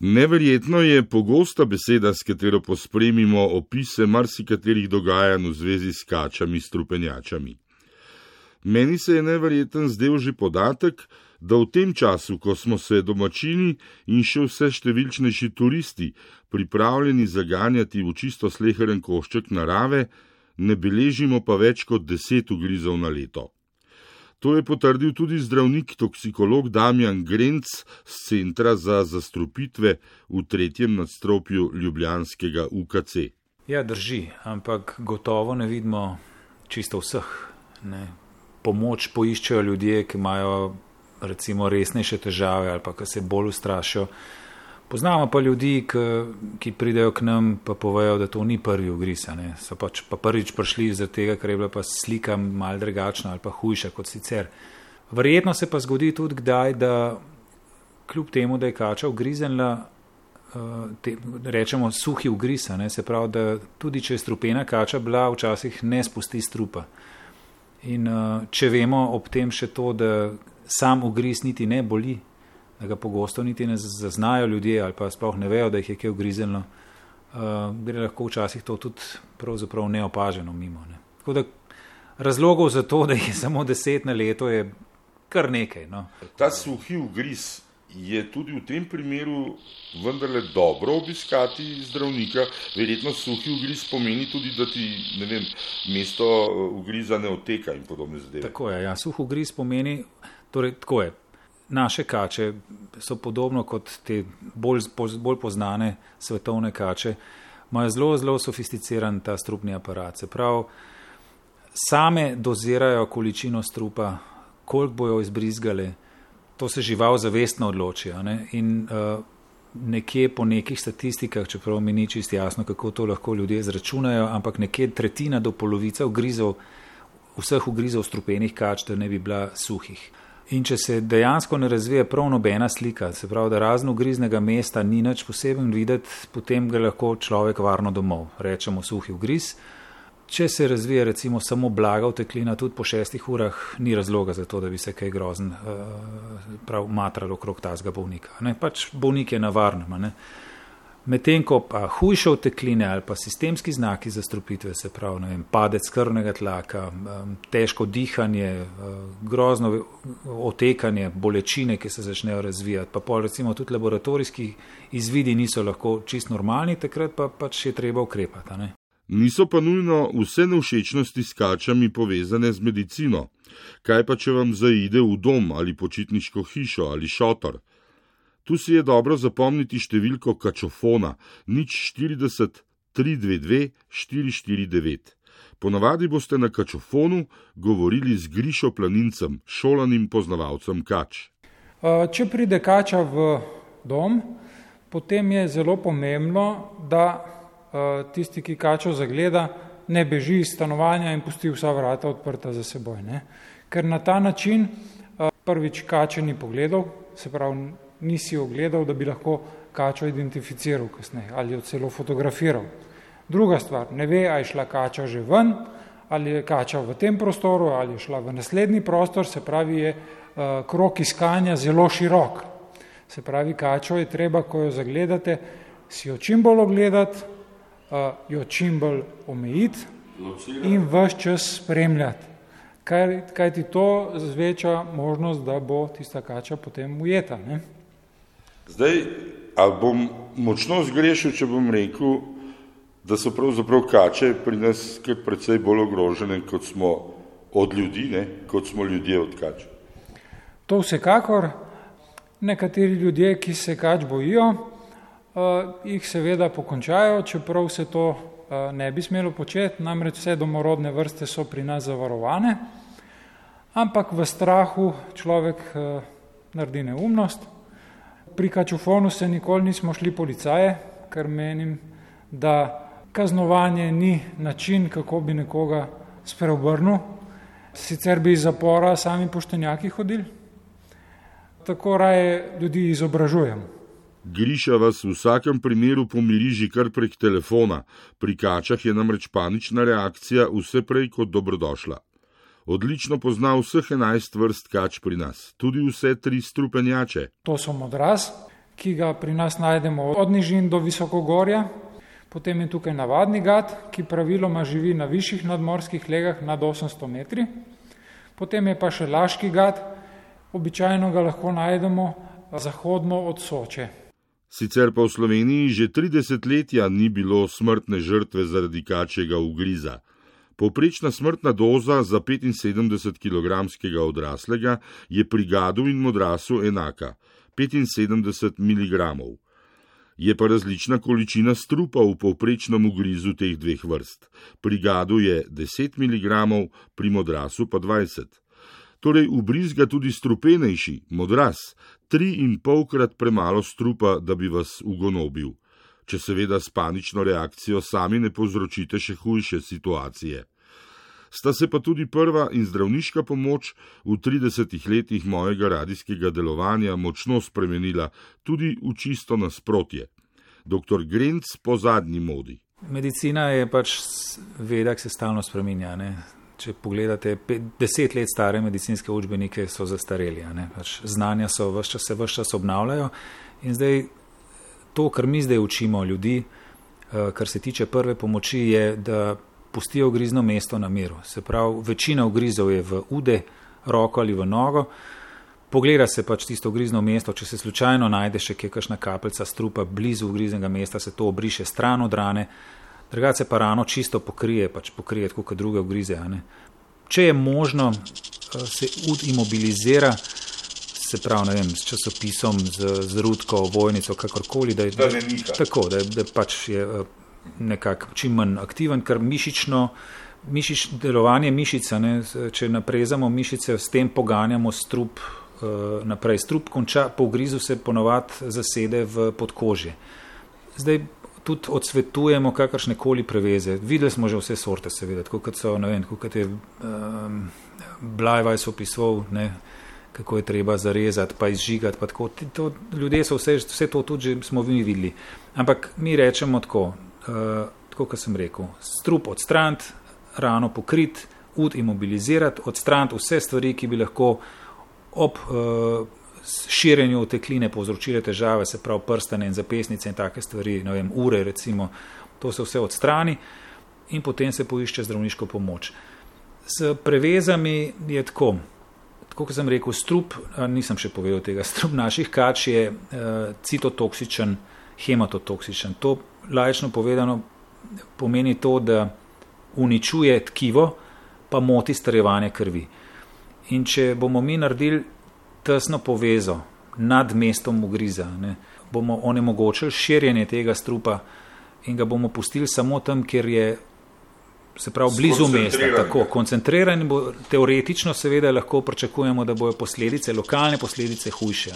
Neverjetno je pogosta beseda, s katero pospremimo opise marsikaterih dogajanj v zvezi s kačami, strupenjačami. Meni se je neverjeten zdel že podatek, da v tem času, ko smo se domačini in še vse številčnejši turisti pripravljeni zaganjati v čisto sleheren košček narave, ne beležimo pa več kot deset ugrizov na leto. To je potrdil tudi zdravnik toksikolog Damjan Grenc z Centra za zastrupitve v tretjem nadstropju Ljubljanskega UKC. Ja, drži, ampak gotovo ne vidimo čisto vseh. Ne. Pomoč poiščejo ljudje, ki imajo recimo resnejše težave ali pa ki se bolj ustrašijo. Poznamo pa ljudi, ki, ki pridejo k nam in povejo, da to ni prvi ugriz. So pač pa prvič prišli zaradi tega, ker je bila pa slika mal drugačna ali pa hujša kot sicer. Verjetno se pa zgodi tudi kdaj, da kljub temu, da je kača ugrizenla, uh, te, rečemo suhi ugriz, se pravi, da tudi če je strupena kača bila, včasih ne spusti strupa. In uh, če vemo ob tem še to, da sam ugriz niti ne boli, da ga pogosto niti ne zaznajo ljudje ali pa sploh ne vejo, da jih je kaj ugrizelno, uh, gre lahko včasih to tudi pravzaprav neopaženo mimo. Ne. Tako da razlogov za to, da je samo deset na leto, je kar nekaj. No. Ta suhi ugriz je tudi v tem primeru vendarle dobro obiskati zdravnika. Verjetno suhi ugriz pomeni tudi, da ti vem, mesto uh, ugriza ne oteka in podobne zadeve. Tako je, ja, suh ugriz pomeni, torej tako je naše kače so podobno kot te bolj, bolj poznane svetovne kače, imajo zelo, zelo sofisticiran ta strupni aparat. Se pravi, same dozirajo količino strupa, koliko bojo izbrizgali, to se žival zavestno odločijo. Ne? In uh, nekje po nekih statistikah, čeprav mi ni čist jasno, kako to lahko ljudje zračunajo, ampak nekje tretjina do polovice ugrizov, vseh ugrizov strupenih kač, da ne bi bila suhih. In če se dejansko ne razvije prav nobena slika, se pravi, da razno griznega mesta ni nič poseben videti, potem gre lahko človek varno domov, rečemo suhi ugriz. Če se razvije recimo samo blaga uteklina, tudi po šestih urah, ni razloga za to, da bi se kaj grozen uh, prav matral okrog tazga bolnika. Ne? Pač bolnik je na varnem. Medtem ko pa hujše otekline ali pa sistemski znaki zastrupitve, se pravi, vem, padec krvnega tlaka, težko dihanje, grozno otekanje, bolečine, ki se začnejo razvijati, pa pol recimo tudi laboratorijski izvidi niso lahko čist normalni, takrat pa pač je treba ukrepati. Ne? Niso pa nujno vse nevšečnosti s kačami povezane z medicino. Kaj pa, če vam zaide v dom ali počitniško hišo ali šotor? Tu si je dobro zapomniti številko kačofona nič 40 322 449. Ponavadi boste na kačofonu govorili z Grišo Planincem, šolanim poznavalcem kač. Če pride kača v dom, potem je zelo pomembno, da tisti, ki kačo zagleda, ne beži iz stanovanja in pusti vsa vrata odprta za seboj. Ne? Ker na ta način prvič kače ni pogledal, se pravi, nisi ogledal, da bi lahko kačo identificiral kasneje ali jo celo fotografiral. Druga stvar, ne ve, ali je šla kača že ven, ali je kača v tem prostoru, ali je šla v naslednji prostor, se pravi, je uh, krok iskanja zelo širok. Se pravi, kačo je treba, ko jo zagledate, si jo čim bolj ogledati, uh, jo čim bolj omejiti in vse čas spremljati. Kaj, kaj ti to zveča možnost, da bo tista kača potem ujeta. Ne? Zdaj, ali bom močno zgrešil, če bom rekel, da so pravzaprav kače pri nas kar precej bolj ogrožene, kot smo od ljudi, ne? kot smo ljudje od kač. To vsekakor. Nekateri ljudje, ki se kač bojijo, uh, jih seveda pokončajo, čeprav se to uh, ne bi smelo početi, namreč vse domorodne vrste so pri nas zavarovane, ampak v strahu človek uh, naredi neumnost pri kačufonu se nikoli nismo šli policaje, ker menim, da kaznovanje ni način, kako bi nekoga spreobrnil. Sicer bi iz zapora sami poštenjaki hodili, tako raje ljudi izobražujem. Griša vas v vsakem primeru pomiri že kar prek telefona, pri kačah je namreč panična reakcija vse prej kot dobrodošla. Odlično pozna vseh enajst vrst kač pri nas, tudi vse tri strupenjače. To so modraz, ki ga pri nas najdemo od nižin do visokogorja. Potem je tukaj navadni gad, ki praviloma živi na višjih nadmorskih legah nad 800 metri. Potem je pa še laški gad, običajno ga lahko najdemo zahodno od Soče. Sicer pa v Sloveniji že 30 letja ni bilo smrtne žrtve zaradi kačjega ugriza. Povprečna smrtna doza za 75 kg odraslega je pri gadu in modrasu enaka 75 mg. Je pa različna količina strupa v povprečnem ugrizu teh dveh vrst. Pri gadu je 10 mg, pri modrasu pa 20. Torej, ubrizga tudi strupenejši, modras, tri in polkrat premalo strupa, da bi vas ugonobil če seveda s panično reakcijo sami ne povzročite še hujše situacije. Sta se pa tudi prva in zdravniška pomoč v 30 letih mojega radijskega delovanja močno spremenila, tudi v čisto nasprotje. Dr. Grenc po zadnji modi. Medicina je pač veda, ki se stalno spreminja. Ne? Če pogledate deset let stare medicinske učbenike, so zastareli. Pač znanja so vse čas, vse čas obnavljajo in zdaj to, kar mi zdaj učimo ljudi, eh, kar se tiče prve pomoči, je, da pustijo grizno mesto na miru. Se pravi, večina ugrizov je v ude, roko ali v nogo. Pogleda se pač tisto grizno mesto, če se slučajno najde še kakšna kapljica strupa blizu ugriznega mesta, se to obriše stran od rane, drugače pa rano čisto pokrije, pač pokrije tako kot druge ugrize. Če je možno, eh, se ud imobilizira, se pravi, ne vem, s časopisom, z, z rudko, vojnico, kakorkoli, da je, da ne tako, da, da pač je eh, nekako čim manj aktiven, ker mišično. Mišič, delovanje mišice, ne, če naprezamo mišice, s tem poganjamo strup uh, naprej. Strup konča, po grizu se ponovadi zasede v podkožje. Zdaj tudi odsvetujemo kakršne koli preveze. Videli smo že vse sorte, seveda, kot so, ne vem, kot je um, Blajvajs opisoval, ne, kako je treba zarezati, pa izžigati. Pa tako, to, ljudje so vse, vse to tudi smo vi videli. Ampak mi rečemo tako, uh, tako kot sem rekel, strup odstraniti, rano pokrit, ud imobilizirati, odstraniti vse stvari, ki bi lahko ob uh, širjenju tekline povzročile težave, se pravi prstane in zapesnice in take stvari, ne vem, ure recimo, to se vse odstrani in potem se poišče zdravniško pomoč. S prevezami je tako kot sem rekel, strup, nisem še povedal tega, strup naših kač je uh, citotoksičen, hematotoksičen. To lajčno povedano pomeni to, da uničuje tkivo, pa moti starevanje krvi. In če bomo mi naredili tesno povezo nad mestom ugriza, ne, bomo onemogočili širjenje tega strupa in ga bomo pustili samo tam, kjer je se pravi blizu mesta, tako koncentriran, bo, teoretično seveda lahko pričakujemo, da bojo posledice, lokalne posledice hujše.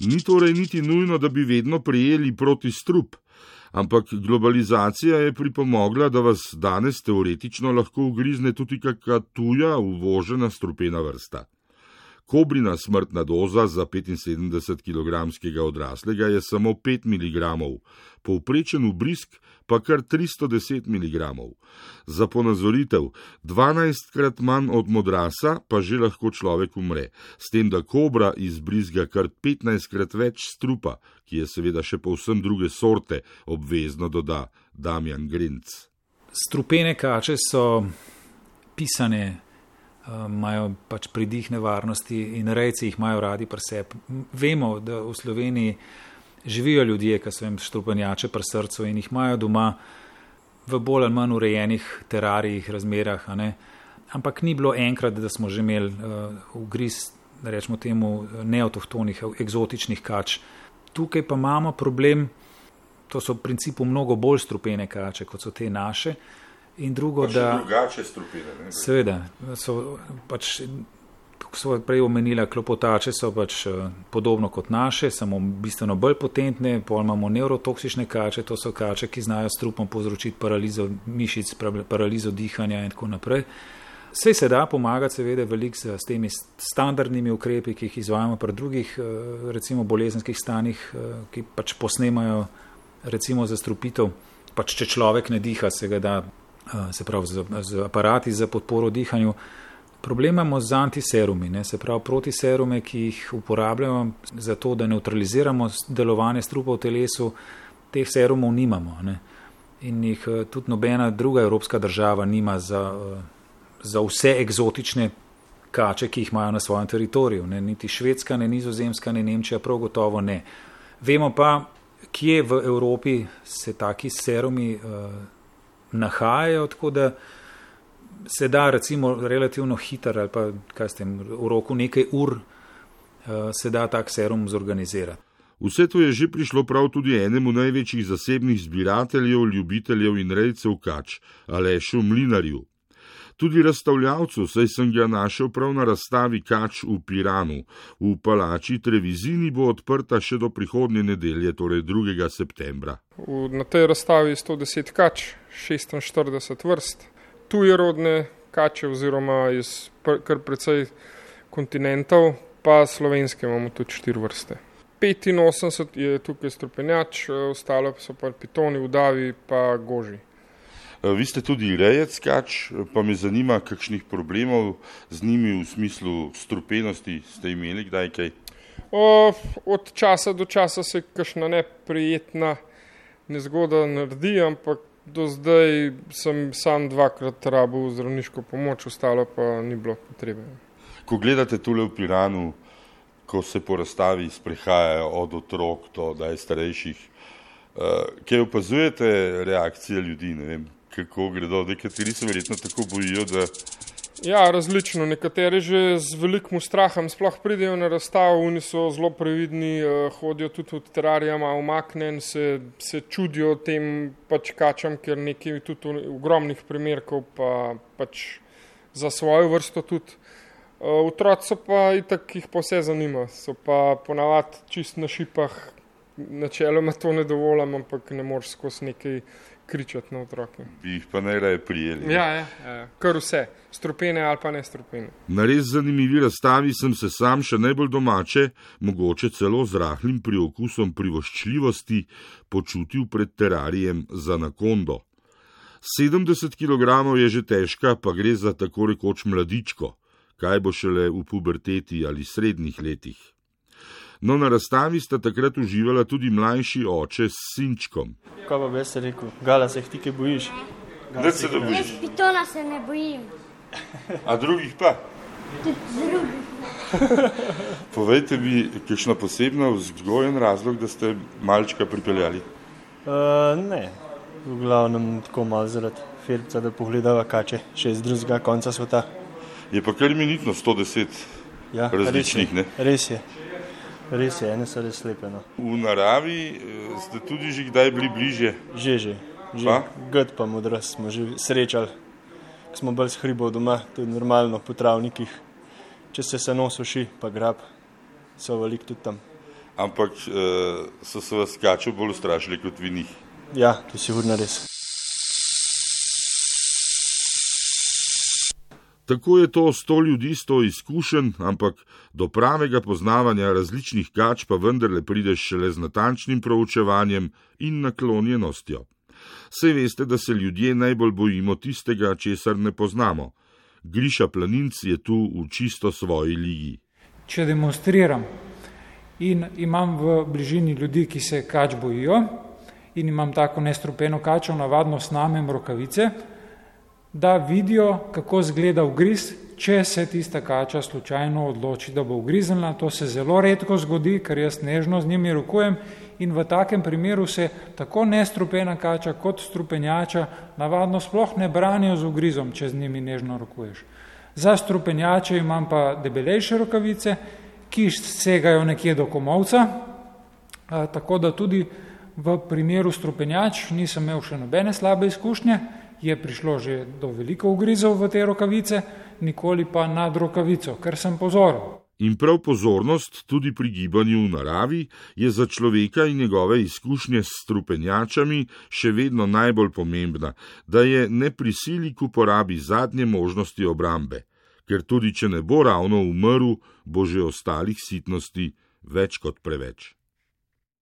Ni torej niti nujno, da bi vedno prijeli proti strup, ampak globalizacija je pripomogla, da vas danes teoretično lahko ugrizne tudi kakšna tuja, uvožena strupena vrsta. Kobrina smrtna doza za 75 kg odraslega je samo 5 mg, povprečen vbrisk pa kar 310 mg. Za ponazoritev, 12 krat manj od modrasa pa že lahko človek umre, s tem, da kobra izbrizga kar 15 krat več strupa, ki je seveda še povsem druge sorte, obvezno doda Damjan Grinc. Strupene kače so pisane imajo pač pridih nevarnosti in rejci jih imajo radi pri sebi. Vemo, da v Sloveniji živijo ljudje, ki so jim štropenjače pri srcu in jih imajo doma v bolj ali manj urejenih terarijih, razmerah. Ampak ni bilo enkrat, da smo že imeli uh, ugriz, rečemo temu, neautohtonih, eksotičnih kač. Tukaj pa imamo problem, to so v principu mnogo bolj strupene kače, kot so te naše. In drugo, pa da. Drugače strupine. Ne? Seveda, so pač, kot so prej omenila, klopotače so pač eh, podobno kot naše, samo bistveno bolj potentne, pol imamo neurotoksične kače, to so kače, ki znajo strupom povzročiti paralizo mišic, paralizo dihanja in tako naprej. Vse se da pomagati, seveda, veliko s, s temi standardnimi ukrepi, ki jih izvajamo pri drugih, eh, recimo, bolezenskih stanjih, eh, ki pač posnemajo, recimo, zastrupitev. Pač, če človek ne diha, se ga da se pravi z, z aparati za podporo dihanju, Problem imamo z antiserumi, ne? se pravi protiserume, ki jih uporabljamo za to, da neutraliziramo delovanje strupa v telesu, teh serumov nimamo. Ne? In jih eh, tudi nobena druga evropska država nima za, eh, za vse eksotične kače, ki jih imajo na svojem teritoriju. Ne? Niti Švedska, ne Nizozemska, ne Nemčija, prav gotovo ne. Vemo pa, kje v Evropi se taki serumi uh, nahajajo, tako da se da recimo relativno hiter ali pa kaj s tem v roku nekaj ur uh, se da tak serum zorganizirati. Vse to je že prišlo prav tudi enemu največjih zasebnih zbirateljev, ljubiteljev in rejcev kač, Alešu Mlinarju. Tudi razstavljavcu, saj sem ga našel prav na razstavi Kač v Piranu, v palači Trevizini bo odprta še do prihodnje nedelje, torej 2. septembra. Na tej razstavi je 110 kač, 46 vrst, tuje rodne kače oziroma iz kar precej kontinentov, pa slovenske imamo tudi 4 vrste. 85 je tukaj strupenjač, ostalo so pa pitoni, udavi pa goži. Eh, vi ste tudi rejec kač, pa me zanima, kakšnih problemov z njimi v smislu strupenosti ste imeli kdaj kaj? O, od časa do časa se kakšna neprijetna nezgoda naredi, ampak do zdaj sem sam dvakrat rabil zdravniško pomoč, ostalo pa ni bilo potrebe. Ko gledate tule v Piranu, ko se po razstavi sprehajajo od otrok do najstarejših, uh, kaj opazujete reakcije ljudi, ne vem, kako gredo. Nekateri se verjetno tako bojijo. Da... Ja, različno. Nekateri že z velikim strahom sploh pridejo na razstavo, oni so zelo previdni, eh, hodijo tudi v terarijama, umaknen, se, se čudijo tem pač kačam, ker nekaj tudi ogromnih primerkov pa pač za svojo vrsto tudi. Eh, otroci pa itak jih pa vse zanima, so pa ponavadi čist na šipah, načeloma to ne dovolim, ampak ne moreš skozi nekaj kričati na otroke. Bi jih pa najraje prijeli. Ja, ja, ja, kar vse, strupene ali pa ne strupene. Na res zanimivi razstavi sem se sam še najbolj domače, mogoče celo z rahlim priokusom privoščljivosti, počutil pred terarijem za nakondo. 70 kg je že težka, pa gre za tako rekoč mladičko, kaj bo šele v puberteti ali srednjih letih. No, na razstavi sta takrat uživala tudi mlajši oče s sinčkom. Kaj pa bi se rekel, gala se jih ti kaj bojiš? Da se ne bojiš. Pitona se ne bojim. A drugih pa? Tudi drugih. Povejte mi, kakšna posebna vzgojen razlog, da ste malčka pripeljali? Uh, ne, v glavnem tako malo zaradi firca, da pogledava kače še iz drugega konca sveta. Je pa kar minutno 110 ja, različnih, res je, ne? Res je. Res je, ene so res lepe. No. V naravi eh, ste tudi že kdaj bili bliže? Že, že. že. Gud pa modro smo že srečali, ko smo bolj s hribov doma, tudi normalno po travnikih. Če se se nosuši, pa grab, so velik tudi tam. Ampak uh, so se vas kačo bolj ustrašili kot vi njih? Ja, to si urna res. Tako je to sto ljudi, sto izkušenj, ampak do pravega poznavanja različnih kač pa vendarle prideš šele z natančnim proučevanjem in naklonjenostjo. Sej veste, da se ljudje najbolj bojimo tistega, česar ne poznamo. Griša planinc je tu v čisto svoji ligi. Če demonstriram in imam v bližini ljudi, ki se kač bojijo, in imam tako nestrupeno kačo, navadno snamem rokavice, da vidijo, kako zgleda ugriz, če se tista kača slučajno odloči, da bo ugriznila. To se zelo redko zgodi, ker jaz nežno z njimi rokujem in v takem primeru se tako nestrupena kača kot strupenjača navadno sploh ne branijo z ugrizom, če z njimi nežno rokuješ. Za strupenjače imam pa debelejše rokavice, ki segajo nekje do komovca, tako da tudi v primeru strupenjač nisem imel še nobene slabe izkušnje, je prišlo že do veliko ugrizov v te rokavice, nikoli pa nad rokavico, ker sem pozoril. In prav pozornost tudi pri gibanju v naravi je za človeka in njegove izkušnje s strupenjačami še vedno najbolj pomembna, da je ne prisili k uporabi zadnje možnosti obrambe, ker tudi če ne bo ravno umrl, bo že ostalih sitnosti več kot preveč.